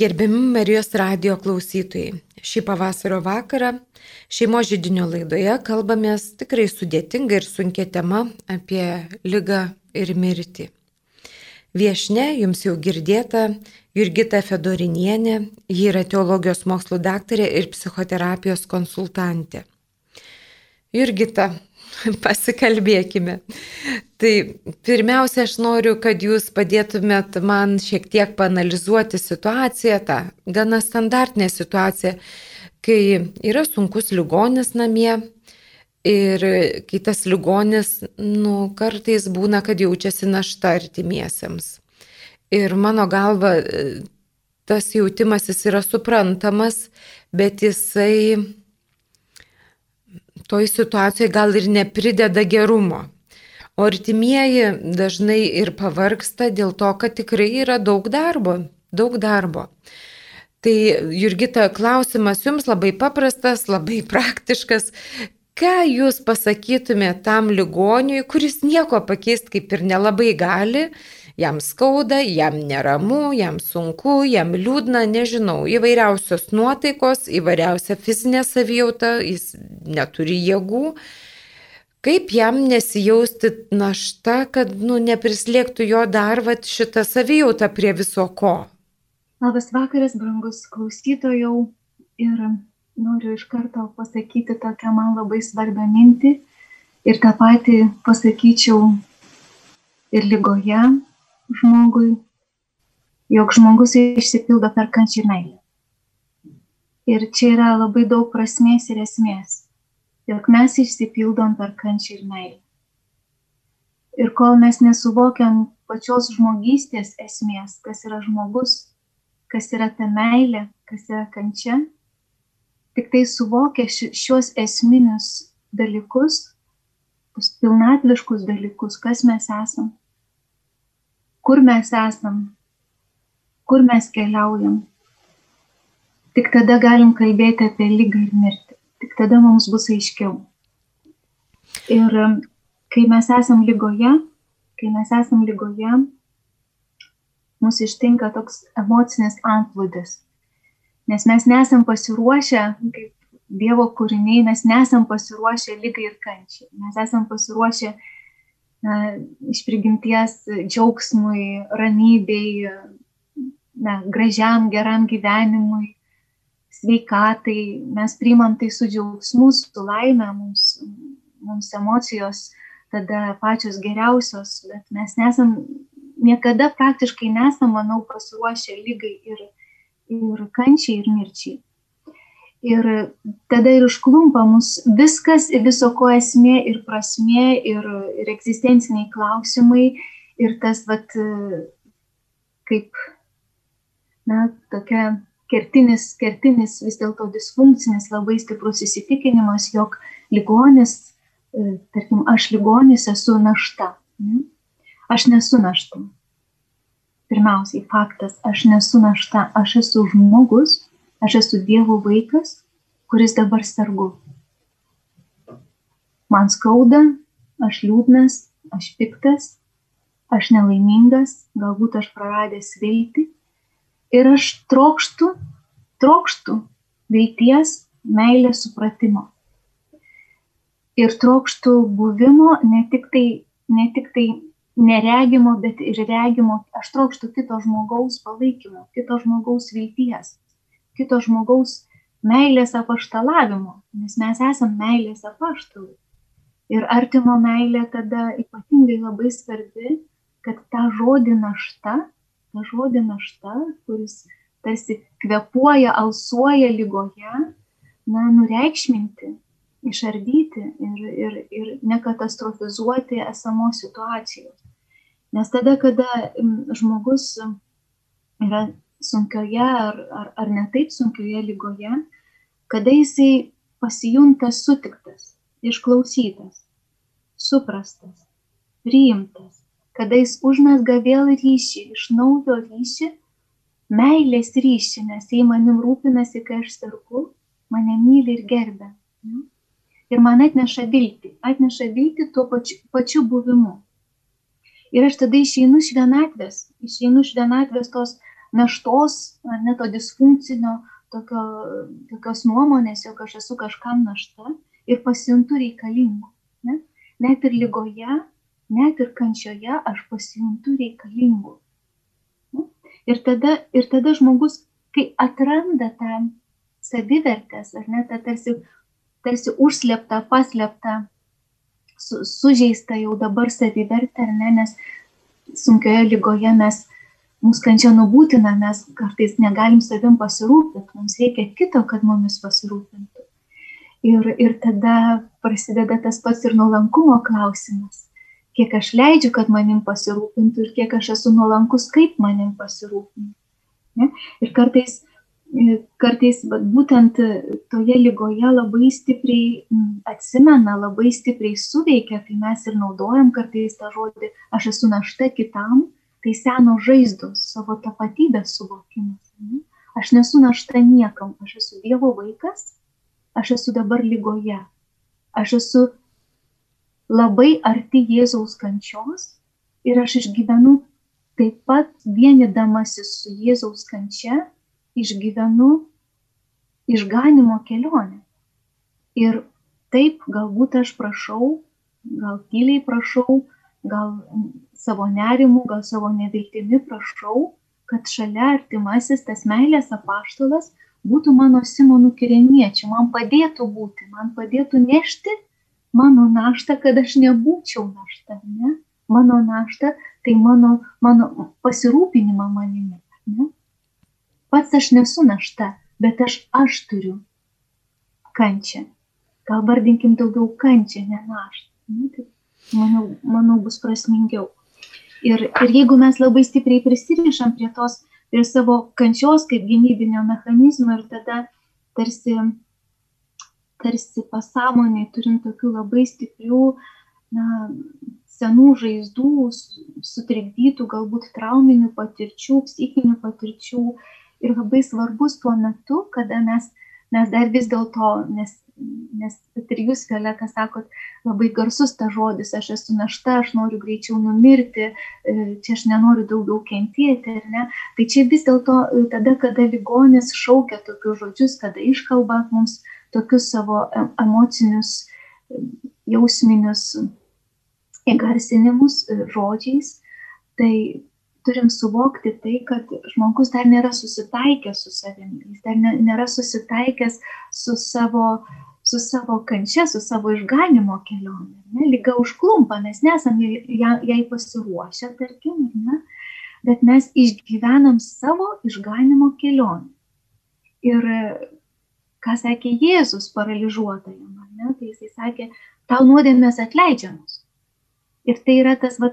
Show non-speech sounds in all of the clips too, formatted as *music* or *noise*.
Gerbiami Marijos radio klausytojai, šį pavasario vakarą šeimo žydinio laidoje kalbamės tikrai sudėtinga ir sunkia tema apie lygą ir mirtį. Viešne jums jau girdėta Jurgita Fedorinienė, ji yra teologijos mokslų daktarė ir psichoterapijos konsultantė. Jurgita, *laughs* pasikalbėkime. Tai pirmiausia, aš noriu, kad jūs padėtumėt man šiek tiek panalizuoti situaciją, tą gana standartinę situaciją, kai yra sunkus ligonis namie ir kai tas ligonis, nu, kartais būna, kad jaučiasi našta artimiesiems. Ir mano galva, tas jautimasis yra suprantamas, bet jisai toj situacijoje gal ir neprideda gerumo. O artimieji dažnai ir pavarksta dėl to, kad tikrai yra daug darbo, daug darbo. Tai Jurgita, klausimas jums labai paprastas, labai *laughs* praktiškas. Ką jūs pasakytumėte tam ligoniui, kuris nieko pakeisti kaip ir nelabai gali, jam skauda, jam neramu, jam sunku, jam liūdna, nežinau, įvairiausios nuotaikos, įvairiausia fizinė savijauta, jis neturi jėgų. Kaip jam nesijausti našta, kad nu, neprislėgtų jo dar vat, šitą savijautą prie viso ko? Labas vakaras, brangus klausytojau. Ir noriu iš karto pasakyti tokią man labai svarbią mintį. Ir tą patį pasakyčiau ir lygoje, žmogui, jog žmogus išsipildo per kančią meilę. Ir čia yra labai daug prasmės ir esmės, jog mes išsipildom per kančią ir meilę. Ir kol mes nesuvokiam pačios žmogystės esmės, kas yra žmogus, kas yra ta meilė, kas yra kančia, tik tai suvokia šios esminius dalykus, pilnatviškus dalykus, kas mes esam, kur mes esam, kur mes keliaujam. Tik tada galim kalbėti apie lygą ir mirtį. Tik tada mums bus aiškiau. Ir um, kai mes esam lygoje, kai mes esam lygoje, mus ištinka toks emocinis antplūdis. Nes mes nesam pasiruošę, kaip Dievo kūriniai, mes nesam pasiruošę lygai ir kančiai. Mes esam pasiruošę uh, na, iš prigimties džiaugsmui, ramybei, na, gražiam, geram gyvenimui, sveikatai. Mes priimam tai su džiaugsmu, su laime, mums, mums emocijos tada pačios geriausios, bet mes nesam, niekada praktiškai nesam, manau, pasiruošę lygai ir, ir kančiai, ir mirčiai. Ir tada ir užklumpa mus viskas, viso ko esmė ir prasmė, ir, ir egzistenciniai klausimai, ir tas, vat, kaip, na, tokia kertinis, kertinis vis dėlto disfunkcinis, labai stiprus įsitikinimas, jog ligonis, e, tarkim, aš ligonis esu našta. Aš nesu našta. Pirmiausiai faktas, aš nesu našta, aš esu žmogus, Aš esu Dievo vaikas, kuris dabar sergu. Man skauda, aš liūdnas, aš piktas, aš nelaimingas, galbūt aš praradęs viltį. Ir aš trokštų, trokštų vilties, meilės supratimo. Ir trokštų buvimo ne tik tai, ne tik tai neregimo, bet ir regimo. Aš trokštų kito žmogaus palaikymo, kito žmogaus vilties kito žmogaus meilės apaštalavimo, nes mes esame meilės apaštalai. Ir artimo meilė tada ypatingai labai svarbi, kad tą žodį našta, tą žodį našta, kuris tarsi kvepuoja, alsuoja lygoje, na, nureikšminti, išardyti ir, ir, ir nekatastrofizuoti esamos situacijos. Nes tada, kada žmogus yra sunkioje ar, ar, ar netaip sunkioje lygoje, kada jisai pasijunta sutiktas, išklausytas, suprastas, priimtas, kada jis užmesga vėl ryšį, iš naujo ryšį, meilės ryšį, nes jei manim rūpinasi, kai aš sergu, mane myli ir gerbė. Ir man atneša viltį, atneša viltį tuo pačiu, pačiu buvimu. Ir aš tada išeinu iš vienatvės, išeinu iš vienatvės tos naštos, ne to disfunkcinio, tokio, tokios nuomonės, jog aš esu kažkam našta ir pasijuntu reikalingu. Ne? Net ir lygoje, net ir kančioje aš pasijuntu reikalingu. Ne? Ir, tada, ir tada žmogus, kai atranda tą savivertės, ar ne, tą tarsi, tarsi užsleptą, paslėptą su, sužeista jau dabar savivertė, ar ne, nes sunkioje lygoje mes, mūsų kančia nubūtina, mes kartais negalim savim pasirūpinti, mums reikia kito, kad mumis pasirūpintų. Ir, ir tada prasideda tas pats ir nuolankumo klausimas. Kiek aš leidžiu, kad manim pasirūpintų ir kiek aš esu nuolankus, kaip manim pasirūpinti. Ne? Ir kartais kartais vat, būtent toje lygoje labai stipriai atsimena, labai stipriai suveikia, tai mes ir naudojam kartais tą žodį, aš esu našta kitam, tai seno žaizdos, savo tapatybės suvokimas. Ne? Aš nesu našta niekam, aš esu Dievo vaikas, aš esu dabar lygoje, aš esu labai arti Jėzaus kančios ir aš išgyvenu taip pat vienydamasis su Jėzaus kančia išgyvenu išganimo kelionę. Ir taip galbūt aš prašau, gal tyliai prašau, gal savo nerimu, gal savo neviltimi prašau, kad šalia artimasis tas meilės apaštalas būtų mano Simonų kirieniečių, man padėtų būti, man padėtų nešti mano naštą, kad aš nebūčiau našta, ne? Mano našta tai mano, mano pasirūpinimą manimi. Ne? Pats aš nesu našta, bet aš aš turiu kančią. Gal vardinkim daugiau kančią, ne naštą. Nu, tai, manau, manau, bus prasmingiau. Ir, ir jeigu mes labai stipriai prisirišam prie tos, prie savo kančios kaip gynybinio mechanizmo ir tada tarsi, tarsi pasąmoniai turim tokių labai stiprių, na, senų žaizdų, sutrikdytų galbūt trauminių patirčių, psichinių patirčių, ir labai svarbus tuo metu, kada mes, mes dar vis dėlto, nes, nes ir jūs, Violeta, sakot, labai garsus ta žodis, aš esu našta, aš noriu greičiau numirti, e, čia aš nenoriu daugiau kentėti, ar ne? Tai čia vis dėlto e, tada, kada ligonis šaukia tokius žodžius, kada iškalba mums tokius savo e, emocinius, jausminius įgarsinimus žodžiais, tai turim suvokti tai, kad žmogus dar nėra susitaikęs su savimi, jis dar nėra susitaikęs su savo, su savo kančia, su savo išganimo kelionė. Ne? Lyga užklumpa, mes nesam jai, pasiruošę, tarkim, ne? bet mes išgyvenam savo išganimo kelionę. Ir ką sakė Jėzus paralyžiuotajam, ne? tai jisai sakė, tau nuodėmės atleidžiamos. Ir tai yra tas, va,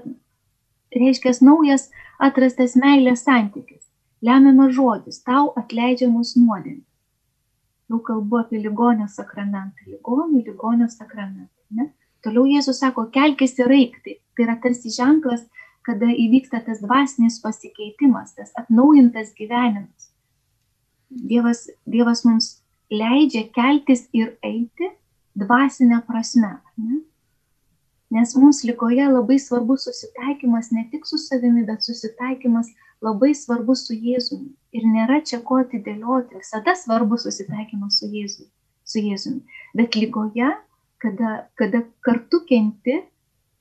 reiškia, naujas atrastas meilės santykis, lemiamas žodis, tau atleidžiamus nuodėmės. Jau kalbu apie ligonio sakramentą, ligonių ligonio sakramentą. Ne? Toliau Jėzus sako, kelkis ir eikti. Tai yra tarsi ženklas, kada įvyksta tas dvasinis pasikeitimas, tas atnaujintas gyvenimas. Dievas, Dievas mums leidžia keltis ir eiti dvasinę prasme. Ne? Nes mums lygoje labai svarbus susitaikymas ne tik su savimi, bet susitaikymas labai svarbus su Jėzumi. Ir nėra čia ko atidėlioti, visada svarbu susitaikymas su Jėzumi. Su Jėzumi. Bet lygoje, kada, kada kartu kenti,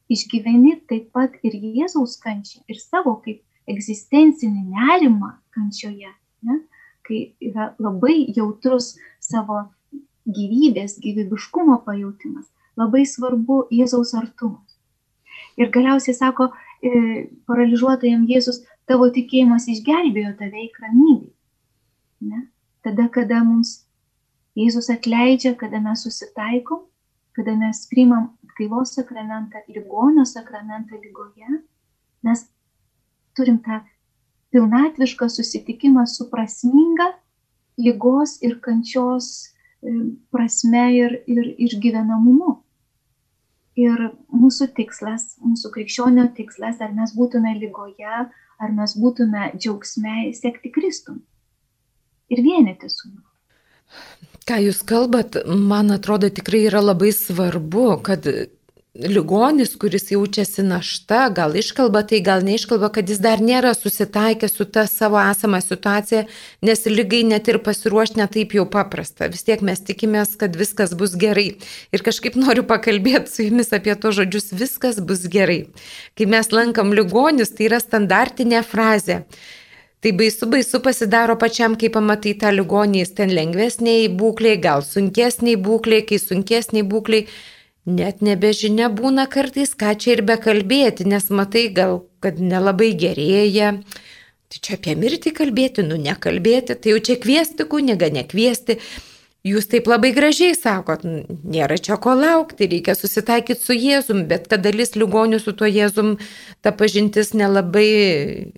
išgyveni taip pat ir Jėzaus kančią, ir savo kaip egzistencinį nerimą kančioje, ne? kai yra labai jautrus savo gyvybės, gyvybiškumo pajūtimas labai svarbu Jėzaus artumas. Ir galiausiai sako, e, paralyžiuotajam Jėzus, tavo tikėjimas išgelbėjo tave į ramybę. Ne? Tada, kada mums Jėzus atleidžia, kada mes susitaikom, kada mes priimam atgailos sakramentą, ligonio sakramentą lygoje, mes turim tą pilnatvišką susitikimą su prasminga lygos ir kančios e, prasme ir, ir išgyvenamumu. Ir mūsų tikslas, mūsų krikščionio tikslas, ar mes būtume lygoje, ar mes būtume džiaugsme, sekti Kristum ir vienyti su juo. Ką jūs kalbat, man atrodo tikrai yra labai svarbu, kad ligonis, kuris jaučiasi našta, gal iškalba tai, gal neiškalba, kad jis dar nėra susitaikęs su ta savo esama situacija, nes lygai net ir pasiruošti netaip jau paprasta. Vis tiek mes tikimės, kad viskas bus gerai. Ir kažkaip noriu pakalbėti su jumis apie to žodžius, viskas bus gerai. Kai mes lankam ligonius, tai yra standartinė frazė. Tai baisu, baisu pasidaro pačiam, kai pamatai tą ligonį, jis ten lengvesniai būkliai, gal sunkesniai būkliai, kai sunkesniai būkliai net nebežinia būna kartais, ką čia ir bekalbėti, nes matai gal, kad nelabai gerėja. Tai čia apie mirtį kalbėti, nu nekalbėti, tai jau čia kviesti kunigą, nekviesti. Jūs taip labai gražiai sakot, nėra čia ko laukti, reikia susitaikyti su Jėzum, bet kad dalis ligonių su tuo Jėzum ta pažintis nelabai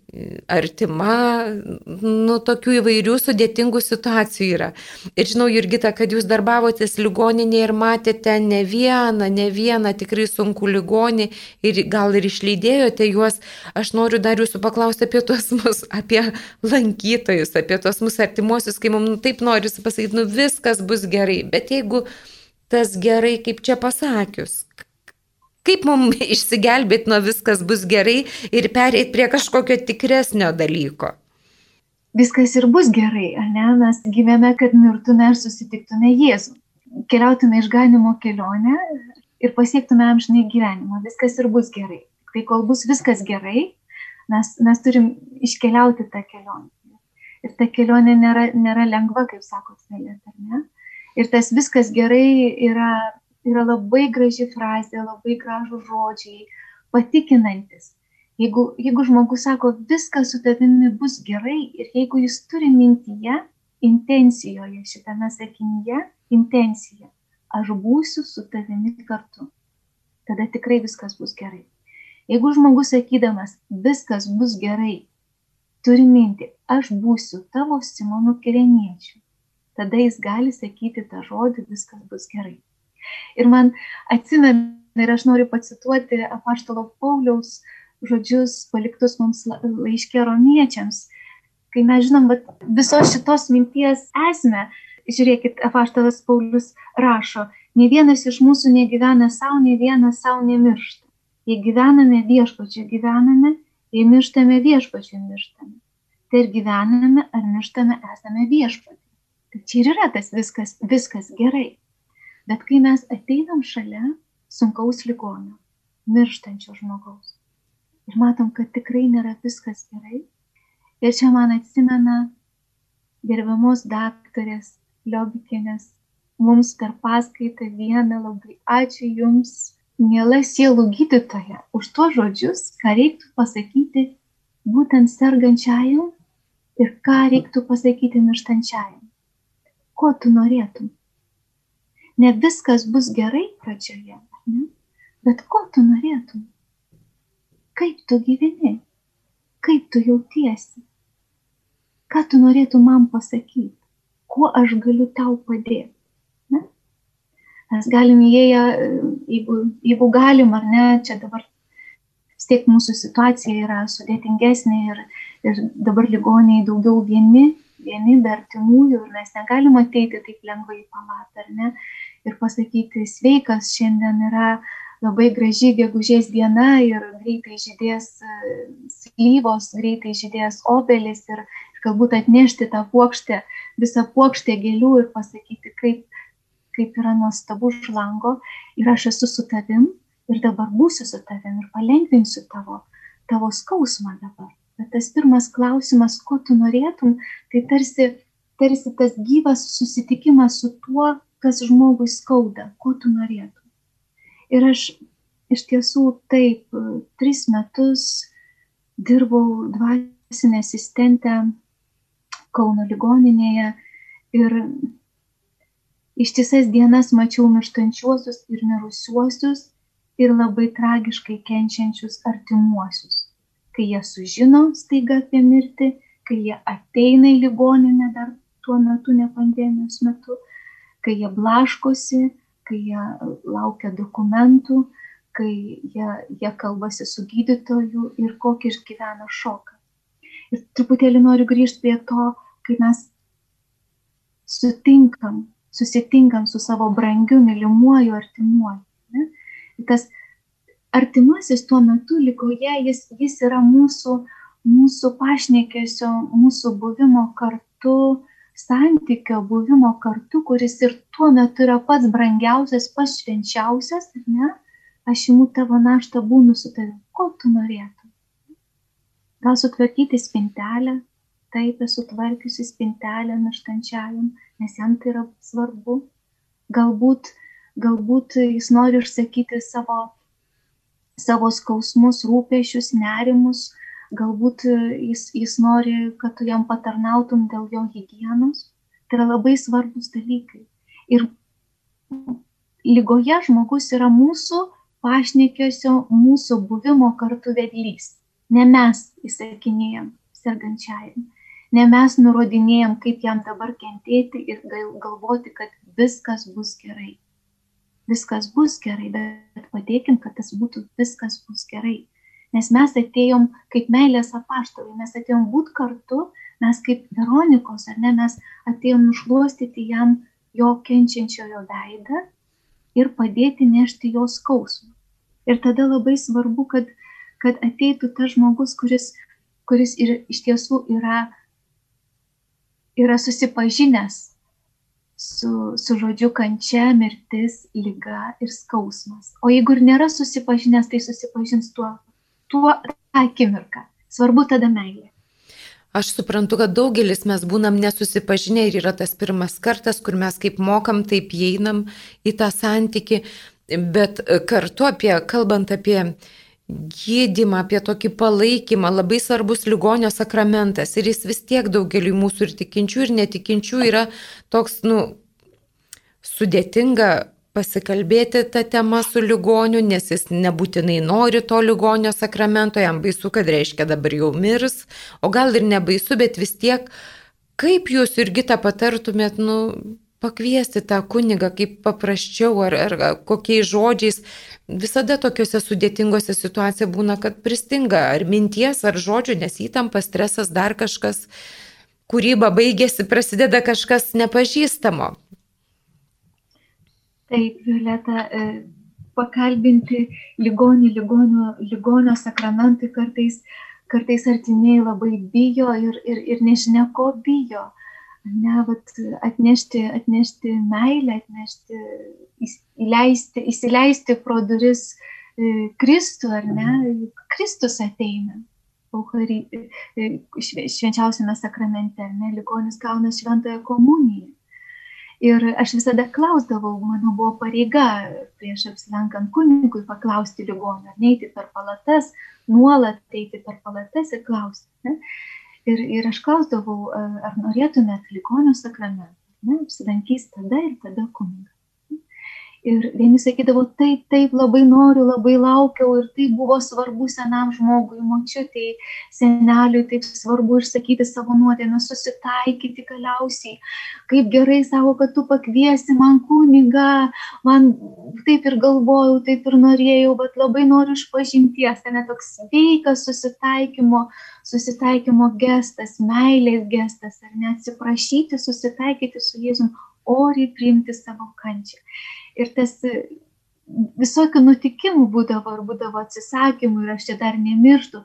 artima, nu, tokių įvairių sudėtingų situacijų yra. Ir žinau, Jurgita, kad jūs darbavotės ligoninėje ir matėte ne vieną, ne vieną tikrai sunku ligonį ir gal ir išlydėjote juos. Aš noriu dar jūsų paklausti apie tuos mus, apie lankytojus, apie tuos mūsų artimuosius, kai mums nu, taip noriu pasakyti, nu viskas bus gerai. Bet jeigu tas gerai, kaip čia pasakius, Kaip mums *laughs* išsigelbėti nuo viskas bus gerai ir pereiti prie kažkokio tikresnio dalyko? Viskas ir bus gerai, ne? Mes gyvėme, kad mirtume ir susitiktume Jėzų. Keliautume išganimo kelionę ir pasiektume amžinai gyvenimą. Viskas ir bus gerai. Tai kol bus viskas gerai, mes, mes turim iškeliauti tą kelionę. Ir ta kelionė nėra, nėra lengva, kaip sakot, vėlės, ar ne? Ir tas viskas gerai yra yra labai graži frazė, labai gražų žodžiai, patikinantis. Jeigu, jeigu žmogus sako, viskas su tavimi bus gerai ir jeigu jis turi mintyje, intencijoje šitame sakinyje, intencija, aš būsiu su tavimi kartu, tada tikrai viskas bus gerai. Jeigu žmogus sakydamas, viskas bus gerai, turi minti, aš būsiu tavo Simonų kireniečių, tada jis gali sakyti tą žodį, viskas bus gerai. Ir man atsimena, ir aš noriu pacituoti apaštalo Pauliaus žodžius paliktus mums laiškė romiečiams, kai mes žinom vat, visos šitos minties esmę. Žiūrėkit, apaštalas Paulius rašo, ne vienas iš mūsų negyvena savo, ne vienas savo nemiršta. Jei gyvename viešpačiu gyvename, jei mirštame viešpačiu mirštame. Tai ir gyvename ar mirštame esame viešpačiu. Tai čia ir yra tas viskas, viskas gerai. Bet kai mes ateinam šalia sunkaus ligonio, mirštančio žmogaus ir matom, kad tikrai nėra viskas gerai, ir čia man atsimena gerbiamos daktarės Liobikinės mums per paskaitą vieną labai ačiū Jums, miela sielų gydytoja, už tuos žodžius, ką reiktų pasakyti būtent sergančiajam ir ką reiktų pasakyti mirštančiajam. Ko tu norėtum? Ne viskas bus gerai pradžioje, ne? bet ko tu norėtum? Kaip tu gyveni? Kaip tu jautiesi? Ką tu norėtum man pasakyti? Kuo aš galiu tau padėti? Ne? Mes galim įėję, jeigu, jeigu galim ar ne, čia dabar vis tiek mūsų situacija yra sudėtingesnė ir, ir dabar ligoniai daugiau vieni, vieni be artimųjų ir mes negalim ateiti taip lengvai į palatą, ar ne? Ir pasakyti sveikas, šiandien yra labai graži gegužės diena ir greitai žydės e, slyvos, greitai žydės obelis ir galbūt atnešti tą puokštę, visą puokštę gėlių ir pasakyti, kaip, kaip yra nuostabu už lango ir aš esu su tavim ir dabar būsiu su tavim ir palengvinsiu tavo, tavo skausmą dabar. Bet tas pirmas klausimas, ko tu norėtum, tai tarsi, tarsi tas gyvas susitikimas su tuo, kas žmogui skauda, ko tu norėtum. Ir aš iš tiesų taip, tris metus dirbau dvasinę asistentę Kauno ligoninėje ir ištisas dienas mačiau mirštančiuosius ir mirusiuosius ir labai tragiškai kenčiančius artimuosius. Kai jie sužino staiga apie mirtį, kai jie ateina į ligoninę dar tuo metu, ne pandemijos metu, kai jie blaškosi, kai jie laukia dokumentų, kai jie, jie kalbasi su gydytoju ir kokį išgyvena šoką. Ir truputėlį noriu grįžti prie to, kai mes sutinkam, susitinkam su savo brangiu, mylimuoju, artimuoju. Ne? Tas, artimasis tuo metu lygoje, jis, jis yra mūsų, mūsų pašnekėsio, mūsų buvimo kartu, santykio buvimo kartu, kuris ir tuo metu yra pats brangiausias, pats švenčiausias, ar ne? Aš imu tavo naštą, būnu su tavimi. Ko tu norėtum? Gal sutvarkyti spintelę? Taip, esu tvarkiusi spintelę naštančiajam, nes jam tai yra svarbu. Galbūt, galbūt jis nori išsakyti savo savo skausmus, rūpešius, nerimus, galbūt jis, jis nori, kad tu jam patarnautum dėl jo hygienos. Tai yra labai svarbus dalykai. Ir lygoje žmogus yra mūsų pašnekėsio, mūsų buvimo kartu vedlys. Ne mes įsakinėjom sergančiajam, ne mes nurodinėjom, kaip jam dabar kentėti ir galvoti, kad viskas bus gerai viskas bus gerai, bet padėkim, kad tas būtų viskas bus gerai. Nes mes atėjom kaip meilės apaštalai, mes atėjom būti kartu, mes kaip Veronikos, ar ne, mes atėjom nušluostyti jam jo kenčiančiojo veidą ir padėti nešti jo skausmą. Ir tada labai svarbu, kad, kad ateitų tas žmogus, kuris, kuris ir, iš tiesų yra, yra susipažinęs su, su žodžiu kančia, mirtis, lyga ir skausmas. O jeigu ir nėra susipažinęs, tai susipažins tuo, tuo akimirką. Svarbu tada meilė. Aš suprantu, kad daugelis mes būnam nesusipažinę ir yra tas pirmas kartas, kur mes kaip mokam, taip įeinam į tą santyki, bet kartu apie, kalbant apie gydimą, apie tokį palaikymą, labai svarbus ligonio sakramentas ir jis vis tiek daugeliu mūsų ir tikinčių, ir netikinčių yra toks, nu, sudėtinga pasikalbėti tą temą su ligoniu, nes jis nebūtinai nori to ligonio sakramento, jam baisu, kad reiškia dabar jau mirs, o gal ir nebaisu, bet vis tiek, kaip jūs irgi tą patartumėt, nu, pakviesti tą kunigą kaip paprasčiau ar, ar kokiais žodžiais. Visada tokiuose sudėtingose situacijose būna, kad pristinga ar minties, ar žodžių, nes įtampa, stresas, dar kažkas, kūryba baigėsi, prasideda kažkas nepažįstamo. Taip, Violeta, e, pakalbinti ligonį, ligonio, ligonio sakramentui kartais, kartais artimiai labai bijo ir, ir, ir nežinia, ko bijo ne, vat, atnešti, atnešti meilę, atnešti, įleisti, įsileisti pro duris e, Kristų, ar ne, Kristus ateina. E, švenčiausiame sakramente, ne, ligonis gauna šventąją komuniją. Ir aš visada klausdavau, mano buvo pareiga prieš apsilankant kunigui paklausti ligonio, neiti per palatas, nuolat eiti per palatas ir klausti. Ne? Ir, ir aš klausdavau, ar norėtumėt ligonio sakramentą. Apsilankys tada ir tada kunigas. Ir vieni sakydavo, taip, taip, labai noriu, labai laukiau. Ir tai buvo svarbu senam žmogui, močiutėjai, seneliui, taip svarbu išsakyti savo nuodėmę, susitaikyti galiausiai. Kaip gerai savo, kad tu pakviesi man kunigą, man taip ir galvojau, taip ir norėjau, bet labai noriu išpažinties, ten toks sveikas susitaikymo, susitaikymo gestas, meilės gestas, ar ne? Atsiprašyti, susitaikyti su Jėzum, oriai priimti savo kančią ir tas e, visokių nutikimų būdavo ir būdavo atsisakymų ir aš čia dar nemirštu.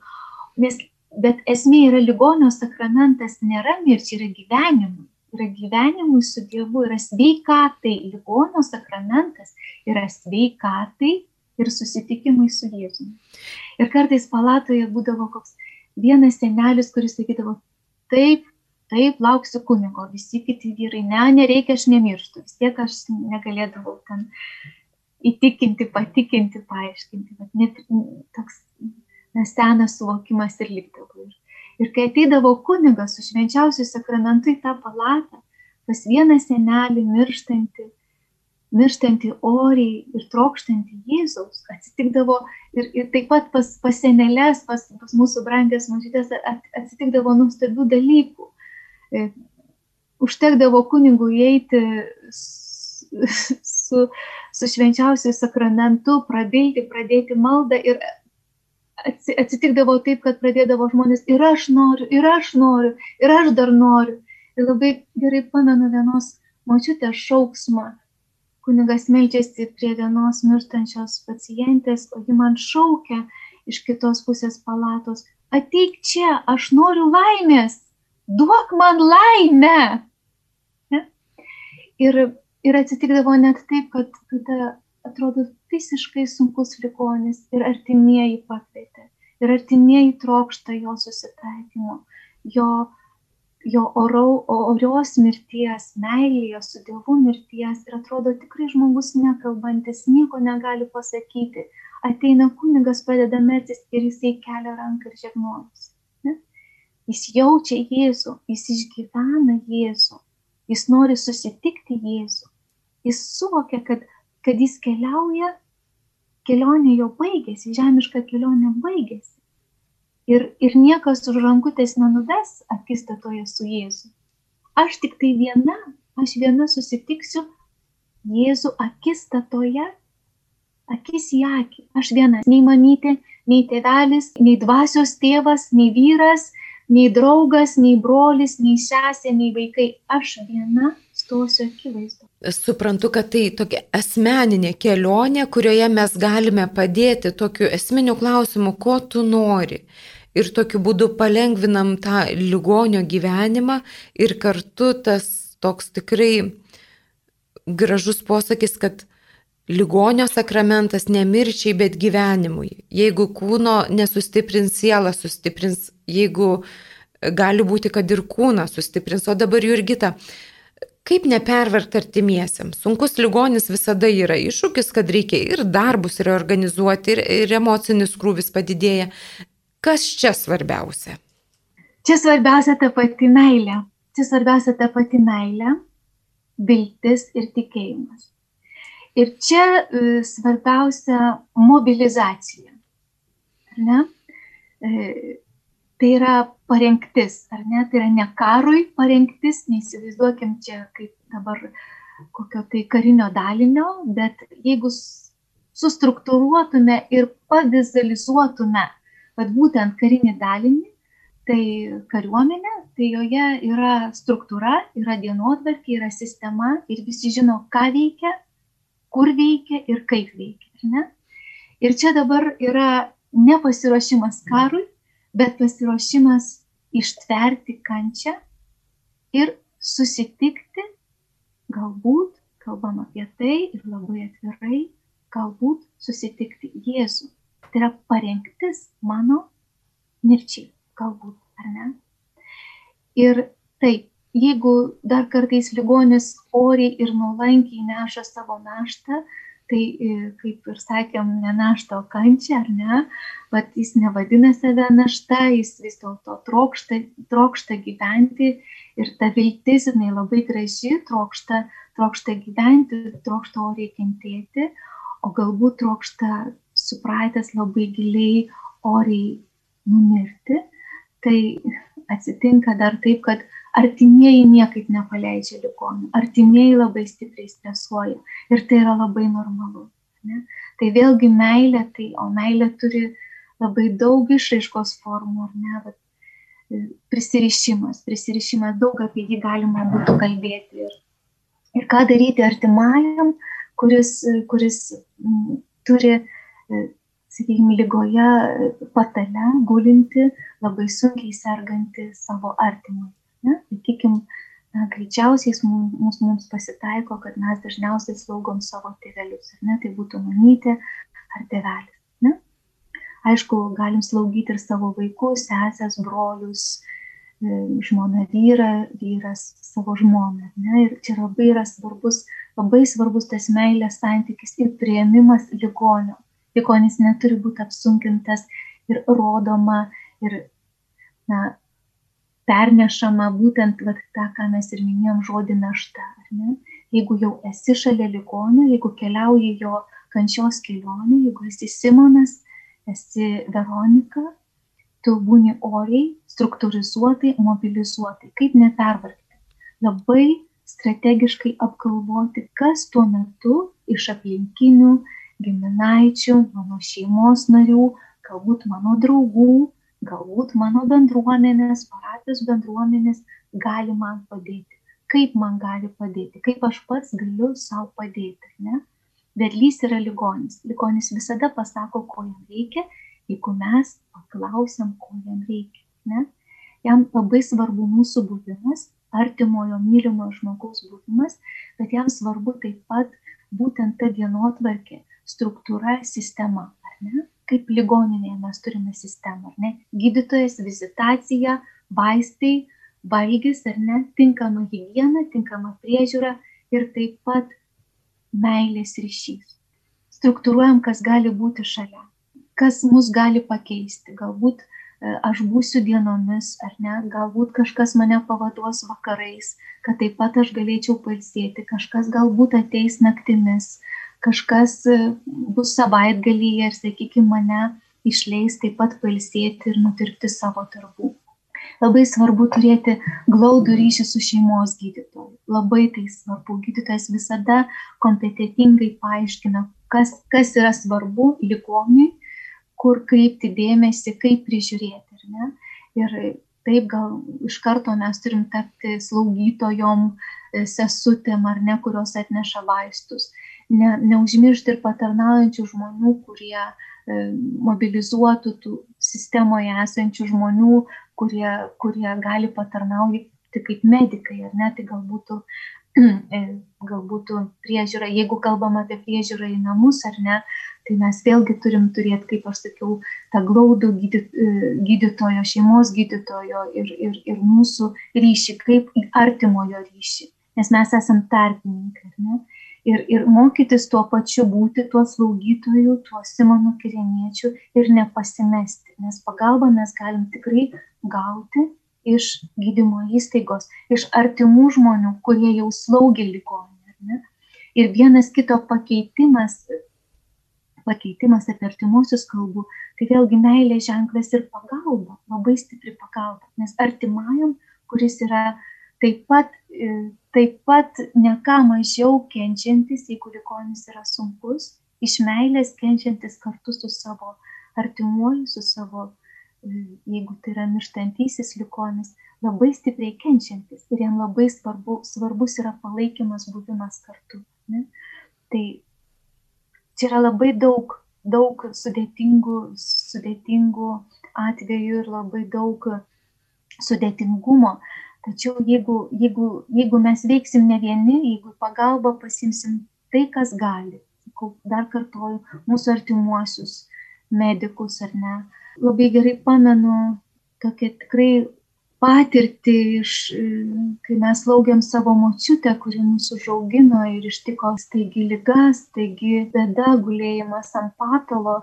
Nes, bet esmė yra ligonio sakramentas, nėra mirčiai, yra gyvenimui. Yra gyvenimui su Dievu, yra sveikatai. Ligonio sakramentas yra sveikatai ir susitikimui su Jėzumi. Ir kartais palatoje būdavo koks vienas senelis, kuris sakydavo, taip, taip lauksiu kunigo, visi kiti vyrai, ne, nereikia, aš nemirštu, vis tiek aš negalėdavau ten įtikinti, patikinti, paaiškinti, bet net toks senas suvokimas ir likdavo. Ir kai ateidavo kunigas su švenčiausiu sakramentu į tą palatą, pas vieną senelį mirštantį, mirštantį oriai ir trokštantį Jėzaus, atsitikdavo ir, ir taip pat pas, pas senelės, pas, pas mūsų brangės mažytės atsitikdavo nuostabių dalykų. E, užtekdavo kunigų įeiti su, su švenčiausiu sakramentu, prabilti, pradėti maldą ir atsitikdavo taip, kad pradėdavo žmonės ir aš noriu, ir aš noriu, ir aš dar noriu. Ir labai gerai pamenu vienos močiutės šauksmą, kunigas melžiasi prie vienos mirštančios pacientės, o ji man šaukia iš kitos pusės palatos, ateik čia, aš noriu laimės, duok man laimę. Ne? Ir, ir atsitikdavo net taip, kad tada atrodo visiškai sunkus ligonis ir artimieji pakvietė. Ir artimieji trokšta jo susitaikymo, jo jo orau, orios mirties, meilėje su Dievu mirties ir atrodo tikrai žmogus nekalbantis, nieko negali pasakyti. Ateina kunigas, pradeda metis ir jisai kelia ranką ir žegnojas. Jis jaučia Jėzų, jis išgyvena Jėzų, jis nori susitikti Jėzų. Jis suvokia, kad, kad jis keliauja, kelionė jau baigėsi, žemiška kelionė baigėsi ir, ir niekas už rankutės nenuves akistatoje su Jėzu. Aš tik tai viena, aš viena susitiksiu Jėzų akistatoje, akis į akį. Aš viena, nei mamytė, nei tėvelis, nei dvasios tėvas, nei vyras, nei draugas, nei brolis, nei sesė, nei vaikai. Aš viena stosiu akivaizdu. Suprantu, kad tai tokia asmeninė kelionė, kurioje mes galime padėti tokiu esminiu klausimu, ko tu nori ir tokiu būdu palengvinam tą ligonio gyvenimą ir kartu tas toks tikrai gražus posakis, kad ligonio sakramentas nemirčiai, bet gyvenimui. Jeigu kūno nesustiprins, siela sustiprins, jeigu gali būti, kad ir kūną sustiprins. O dabar Jurgita, kaip neperverti artimiesiams? Sunkus ligonis visada yra iššūkis, kad reikia ir darbus reorganizuoti, ir, ir emocinis krūvis padidėja. Kas čia svarbiausia? Čia svarbiausia ta pati meilė. Čia svarbiausia ta pati meilė, viltis ir tikėjimas. Ir čia e, svarbiausia mobilizacija. Ar ne? E, tai yra parengtis, ar ne? Tai yra ne karui parengtis, neįsivaizduokim čia kaip dabar kokio tai karinio dalinio, bet jeigu sustruktūruotume ir pavizualizuotume vat būtent karinį dalinį, tai kariuomenė, tai joje yra struktūra, yra dienotvarkė, yra sistema ir visi žino, ką veikia, kur veikia ir kaip veikia. Ir čia dabar yra ne pasiruošimas karui, bet pasiruošimas ištverti kančią ir susitikti, galbūt, kalbam apie tai ir labai atvirai, galbūt susitikti Jėzų tai yra parengtis mano mirčiai, galbūt, ar ne? Ir taip, jeigu dar kartais ligonis oriai ir nuolankiai neša savo naštą, tai e, kaip ir sakėm, ne naštą, o kančią, ar ne, bet jis nevadina save našta, jis vis dėlto trokšta, trokšta gyventi ir ta viltis, jinai labai graži, trokšta, trokšta gyventi, trokšta oriai kentėti, o galbūt trokšta supratęs labai giliai oriai numirti, tai atsitinka dar taip, kad artimieji niekaip nepaleidžia ligonių, artimieji labai stipriai stresuoja ir tai yra labai normalu. Ne? Tai vėlgi meilė, tai, o meilė turi labai daug išraiškos formų, ar ne, bet e, prisirišimas, prisirišimas, daug apie jį galima būtų kalbėti. Ir, ir ką daryti artimajam, kuris, kuris m, turi E, sakykime, lygoje e, patale gulinti, labai sunkiai serganti savo artimui. Sakykim, greičiausiai mums, mums pasitaiko, kad mes dažniausiai slaugom savo tėvelius, ar ne, tai būtų mamytė ar tėvelis. Ne? Aišku, galim slaugyti ir savo vaikus, sesės, brolius, e, žmona vyrą, vyras savo žmoną. Ne? Ir čia labai yra svarbus, labai svarbus tas meilės santykis ir prieimimas ligonio ligonis neturi būti apsunkintas ir rodoma ir na, pernešama būtent vat, tą, ką mes ir minėjom, žodį našta. Jeigu jau esi šalia ligonio, jeigu keliauji jo kančios kelionė, jeigu esi Simonas, esi Veronika, tu būni oriai, struktūrizuotai, mobilizuotai, kaip nepervargti. Labai strategiškai apgalvoti, kas tuo metu iš aplinkinių, giminaičių, mano šeimos narių, galbūt mano draugų, galbūt mano bendruomenės, parapijos bendruomenės gali man padėti. kaip man gali padėti, kaip aš pats galiu savo padėti. Ne? Vedlys yra ligonis. Ligonis visada pasako, ko jam reikia, jeigu mes paklausiam, ko jam reikia. Ne? Jam labai svarbu mūsų buvimas, artimojo mylimo žmogaus buvimas, bet jam svarbu taip pat būtent ta dienotvarkė, struktūra, sistema. Kaip ligoninėje mes turime sistemą, ar ne? Gydytojas, vizitacija, vaistai, valgys, ar ne? Tinkama hygiena, tinkama priežiūra ir taip pat meilės ryšys. Struktūruojam, kas gali būti šalia, kas mus gali pakeisti. Galbūt e, aš būsiu dienomis, ar ne, galbūt kažkas mane pavaduos vakarais, kad taip pat aš galėčiau pailsėti, kažkas galbūt ateis naktimis, kažkas e, bus savaitgalyje ir, sakykime, mane išleis taip pat pailsėti ir nutirpti savo darbų. Labai svarbu turėti glaudų ryšį su šeimos gydytoju. Labai tai svarbu. Gydytojas visada kompetitingai paaiškina, kas, kas yra svarbu ligoniui, kur kreipti dėmesį, kaip prižiūrėti. Ir taip gal iš karto mes turim tapti slaugytojom, e, sesutėm ar ne, kurios atneša vaistus ne, neužmiršti ir patarnaujančių žmonių, kurie e, mobilizuotų tų sistemoje esančių žmonių, kurie, kurie gali patarnauti kaip medikai, ar ne, tai galbūt, e, galbūt priežiūra, jeigu kalbam apie priežiūrą į namus, ar ne, tai mes vėlgi turim turėti, kaip aš sakiau, tą glaudų e, gydytojo, šeimos gydytojo ir, ir, ir mūsų ryšį, kaip artimojo ryšį, nes mes esam tarpininkai, ar ne? Ir, ir mokytis tuo pačiu būti tuo slaugytoju, tuo Simonu Kireniečiu ir nepasimesti, nes pagalbą mes galim tikrai gauti iš gydymo įstaigos, iš artimų žmonių, kurie jau slaugia ligoninę. Ir vienas kito pakeitimas, pakeitimas apie artimuosius kalbų, tai vėlgi meilė ženklas ir pagalba, labai stipri pagalba, nes artimajam, kuris yra taip pat e, taip pat ne ką mažiau kenčiantis, jeigu ligonis yra sunkus, iš meilės kenčiantis kartu su savo artimuoju, su savo, e, jeigu tai yra mirštantysis ligonis, labai stipriai kenčiantis ir jam labai svarbu, svarbus yra palaikymas, buvimas kartu. Ne? Tai čia yra labai daug, daug sudėtingų, sudėtingų atvejų ir labai daug sudėtingumo, Tačiau jeigu, jeigu, jeigu mes veiksim ne vieni, jeigu pagalbą pasimsim tai, kas gali, dar kartuoju, mūsų artimuosius, medikus ar ne. Labai gerai pamenu tokią tikrai patirtį iš, kai mes laukiam savo močiutę, kuri mūsų užaugino ir ištiko staigi lygas, staigi bėda, gulėjimas ant patalo.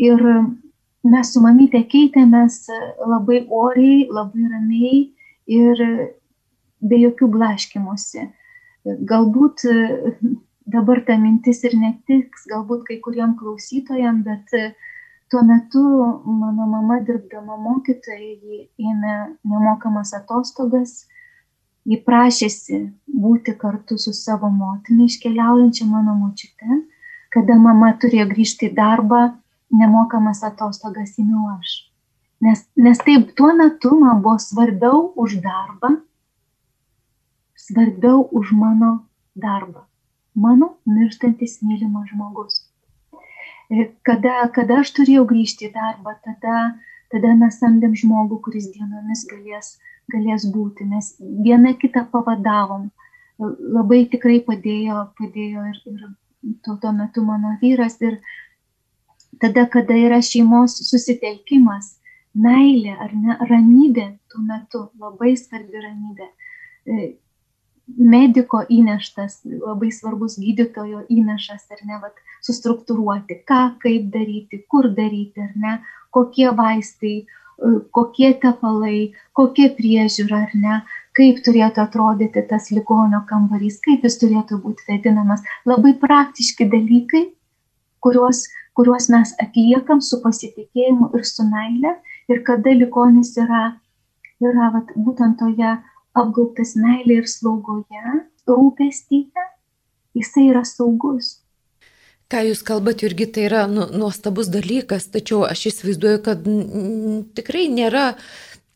Ir mes su mamytė keitėmės labai oriai, labai ramiai ir be jokių blaškimusi. Galbūt dabar ta mintis ir netiks, galbūt kai kuriem klausytojam, bet tuo metu mano mama dirbdama mokytojai, ji ėmė nemokamas atostogas, ji prašėsi būti kartu su savo motina iškeliaujančia mano močiute, kada mama turėjo grįžti į darbą, nemokamas atostogas įmiau aš. Nes, nes taip tuo metu man buvo svarbiau už darbą, svarbiau už mano darbą. Mano mirštantis mylimas žmogus. Ir kada, kada aš turėjau grįžti į darbą, tada, tada mes samdėm žmogų, kuris dienomis galės, galės būti. Mes vieną kitą pavadavom. Labai tikrai padėjo, padėjo ir, ir tuo, tuo metu mano vyras. Ir tada, kada yra šeimos susitelkimas, meilė ar ne, ramybė tuo metu, labai svarbi ramybė. E, mediko įneštas, labai svarbus gydytojo įnašas, ar ne, vat, sustruktūruoti, ką, kaip daryti, kur daryti, ar ne, kokie vaistai, e, kokie tepalai, kokia priežiūra, ar ne, kaip turėtų atrodyti tas ligonio kambarys, kaip jis turėtų būti vedinamas. Labai praktiški dalykai, kuriuos, kuriuos mes atliekam su pasitikėjimu ir su meile ir kada ligonis yra, yra vat, būtent toje apgaubtas meilė ir slaugoje, rūpestyje, jisai yra saugus. Ką jūs kalbate, irgi tai yra nu, nuostabus dalykas, tačiau aš įsivaizduoju, kad tikrai nėra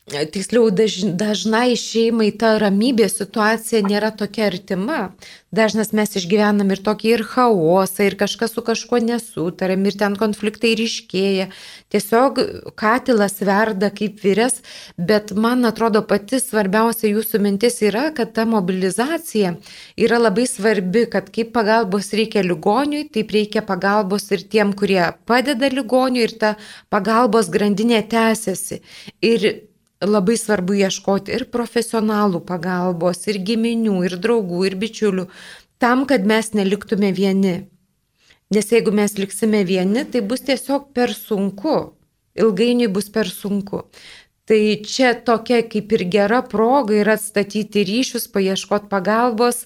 tiksliau daž, dažnai šeimai ta ramybė situacija nėra tokia artima. Dažnas mes išgyvenam ir tokį ir chaosą, ir kažkas su kažkuo nesutarėm, ir ten konfliktai ryškėja. Tiesiog katilas verda kaip vyres, bet man atrodo pati svarbiausia jūsų mintis yra, kad ta mobilizacija yra labai svarbi, kad kaip pagalbos reikia ligoniui, taip reikia pagalbos ir tiem, kurie padeda ligoniui ir ta pagalbos grandinė tęsiasi. Ir labai svarbu ieškoti ir profesionalų pagalbos, ir giminių, ir draugų, ir bičiulių, tam, kad mes neliktume vieni. Nes jeigu mes liksime vieni, tai bus tiesiog per sunku. Ilgainiui bus per sunku. Tai čia tokia kaip ir gera proga yra atstatyti ryšius, paieškoti pagalbos,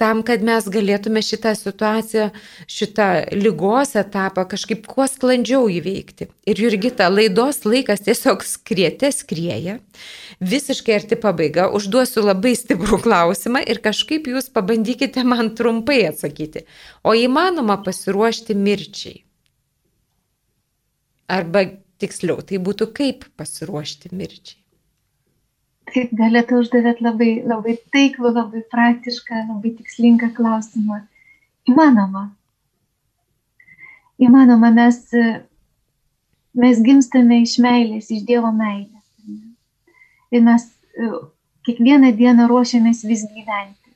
tam, kad mes galėtume šitą situaciją, šitą lygos etapą kažkaip kuo sklandžiau įveikti. Ir Jurgita, laidos laikas tiesiog skriete skrieja, visiškai arti pabaiga, užduosiu labai stiprų klausimą ir kažkaip jūs pabandykite man trumpai atsakyti. O įmanoma pasiruošti mirčiai? Arba tiksliau, tai būtų kaip pasiruošti mirčiai? Taip, galėtų uždavėt labai, labai taiklų, labai praktišką, labai tikslingą klausimą. Įmanoma. Įmanoma, mes, mes gimstame iš meilės, iš Dievo meilės. Ir mes e, kiekvieną dieną ruošiamės vis gyventi.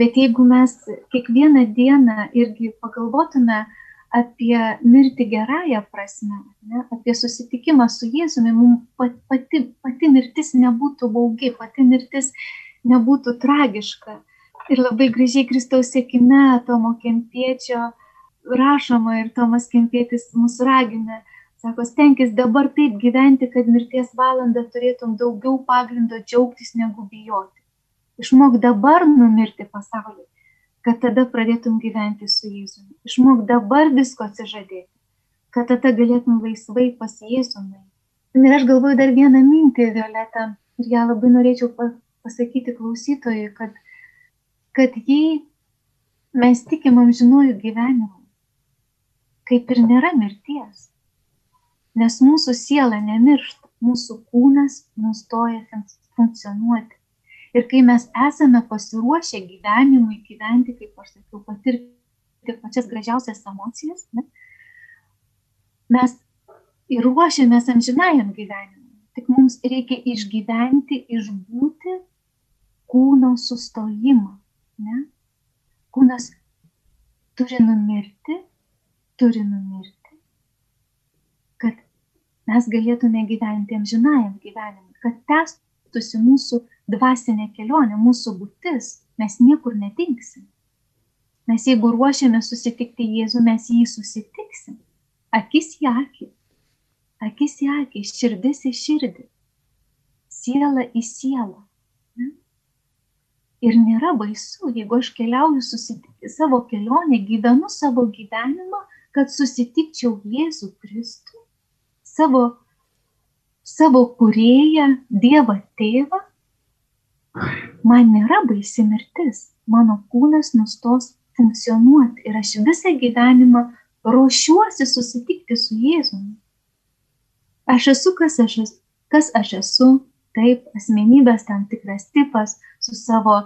Bet jeigu mes kiekvieną dieną irgi pagalvotume, apie mirtį gerąją prasme, ne, apie susitikimą su Jėzumi, mums pati, pati mirtis nebūtų baugi, pati mirtis nebūtų tragiška. Ir labai gražiai Kristaus sėkime Tomo Kempiečio rašoma ir Tomas Kempietis mūsų ragina. Sako, stenkis dabar taip gyventi, kad mirties valandą turėtum daugiau pagrindo džiaugtis negu bijoti. Išmok dabar numirti pasaulyje kad tada pradėtum gyventi su Jėzumi. Išmok dabar visko atsižadėti, kad tada galėtum laisvai pas Jėzumi. Ir aš galvoju dar vieną mintį, Violeta, ir ją labai norėčiau pasakyti klausytojui, kad, kad jei mes tikim amžinojų gyvenimų, kaip ir nėra mirties, nes mūsų siela nemiršta, mūsų kūnas nustoja funkcionuoti. Ir kai mes esame pasiruošę gyvenimui gyventi, kaip aš sakiau, patirti pačias gražiausias emocijas, ne, mes ir ruošiamės amžinajam gyvenimui. Tik mums reikia išgyventi, išbūti kūno sustojimą. Ne? Kūnas turi numirti, turi numirti, kad mes galėtume gyventi amžinajam gyvenimui, kad tęstųsi mūsų dvasinė kelionė, mūsų būtis, mes niekur nedingsim. Mes jeigu ruošiame susitikti Jėzų, mes jį susitiksim. Akis į akį, akis į akį, širdis į širdį, siela į sielą. Ir nėra baisu, jeigu aš keliauju susitikti savo kelionę, gyvenu savo gyvenimą, kad susitikčiau Jėzų Kristų, savo, savo kurėją, Dievą Tėvą man nėra baisi mirtis, mano kūnas nustos funkcionuoti ir aš visą gyvenimą ruošiuosi susitikti su Jėzumi. Aš esu, kas aš esu, kas aš esu, taip, asmenybės tam tikras tipas su savo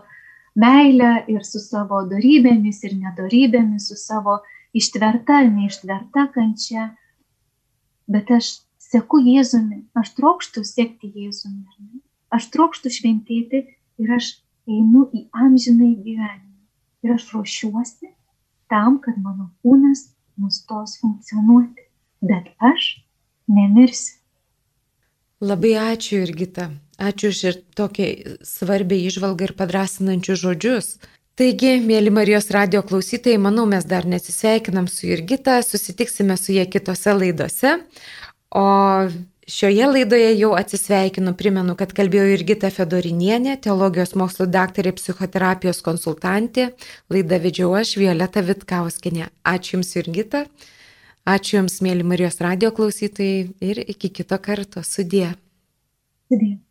meile ir su savo darybėmis ir nedorybėmis, su savo ištverta neištverta kančia, bet aš seku Jėzumi, aš trokštų sekti Jėzumi, aš trokštų šventėti ir aš einu į amžinai gyvenimą. Ir aš ruošiuosi tam, kad mano kūnas nustos funkcionuoti. Bet aš nemirsiu. Labai ačiū Irgita. Ačiū už ir tokią svarbę išvalgą ir padrasinančius žodžius. Taigi, mėly Marijos radio klausytojai, manau, mes dar nesisveikinam su Jurgita, susitiksime su jie kitose laidose. O Šioje laidoje jau atsisveikinu, primenu, kad kalbėjo Irgita Fedorinienė, teologijos mokslo daktarė, psichoterapijos konsultantė, laidą vedžiau aš, Violeta Vitkauskinė. Ačiū Jums, Irgita, ačiū Jums, mėly Marijos radio klausytojai ir iki kito karto. Sudie. Sudie.